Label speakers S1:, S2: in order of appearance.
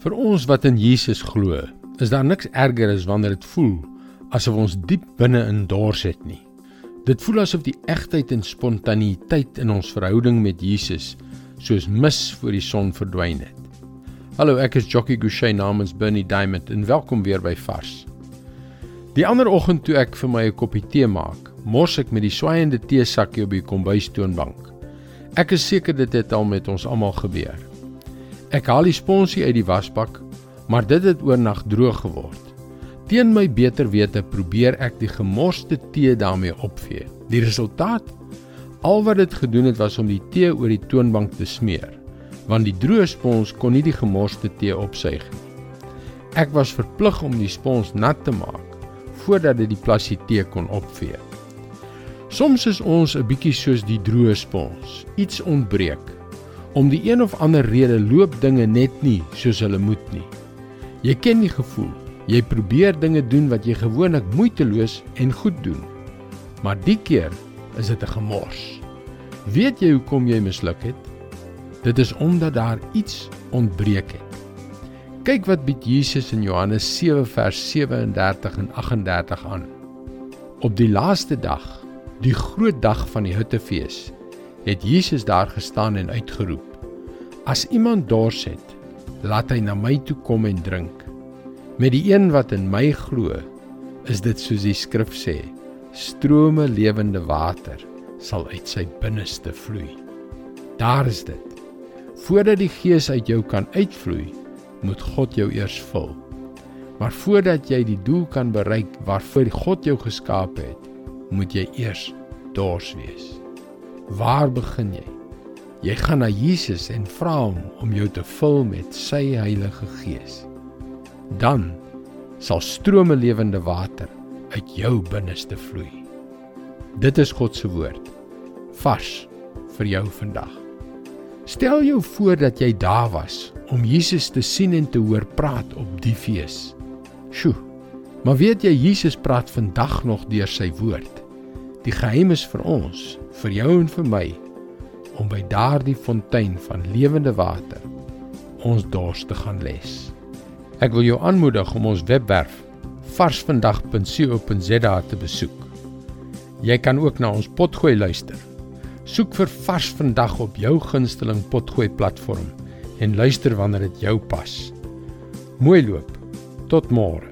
S1: Vir ons wat in Jesus glo, is daar niks erger as wanneer dit voel asof ons diep binne in dors het nie. Dit voel asof die egtheid en spontaniteit in ons verhouding met Jesus soos mis voor die son verdwyn het. Hallo, ek is Jockey Gouchee namens Bernie Diamond en welkom weer by Vars. Die ander oggend toe ek vir my 'n koppie tee maak, mors ek met die swaaiende teesakkie op die kombuistoonbank. Ek is seker dit het al met ons almal gebeur. Ek haal die sponsie uit die wasbak, maar dit het oornag droog geword. Teen my beter wete probeer ek die gemorste tee daarmee opvee. Die resultaat? Al wat dit gedoen het was om die tee oor die toonbank te smeer, want die droë spons kon nie die gemorste tee opsuig nie. Ek was verplig om die spons nat te maak voordat dit die plassie tee kon opvee. Soms is ons 'n bietjie soos die droë spons. Iets ontbreek. Om die een of ander rede loop dinge net nie soos hulle moet nie. Jy ken die gevoel. Jy probeer dinge doen wat jy gewoonlik moeiteloos en goed doen. Maar die keer is dit 'n gemors. Weet jy hoekom jy misluk het? Dit is omdat daar iets ontbreek het. Kyk wat bied Jesus in Johannes 7 vers 37 en 38 aan. Op die laaste dag, die groot dag van die Hittefees, het Jesus daar gestaan en uitgeroep: As iemand dors het, laat hy na my toe kom en drink. Met die een wat in my glo, is dit soos die skrif sê: strome lewende water sal uit sy binneste vloei. Daar is dit. Voordat die Gees uit jou kan uitvloei, moet God jou eers vul. Maar voordat jy die doel kan bereik waarvoor God jou geskaap het, moet jy eers dors wees. Waar begin jy? Jy gaan na Jesus en vra hom om jou te vul met sy Heilige Gees. Dan sal strome lewende water uit jou binneste vloei. Dit is God se woord vars vir jou vandag. Stel jou voor dat jy daar was om Jesus te sien en te hoor praat op die fees. Sjoe. Maar weet jy Jesus praat vandag nog deur sy woord. Die geheim is vir ons, vir jou en vir my om by daardie fontein van lewende water ons dors te gaan les. Ek wil jou aanmoedig om ons webwerf varsvandag.co.za te besoek. Jy kan ook na ons potgooi luister. Soek vir Vars vandag op jou gunsteling potgooi platform en luister wanneer dit jou pas. Mooi loop. Tot môre.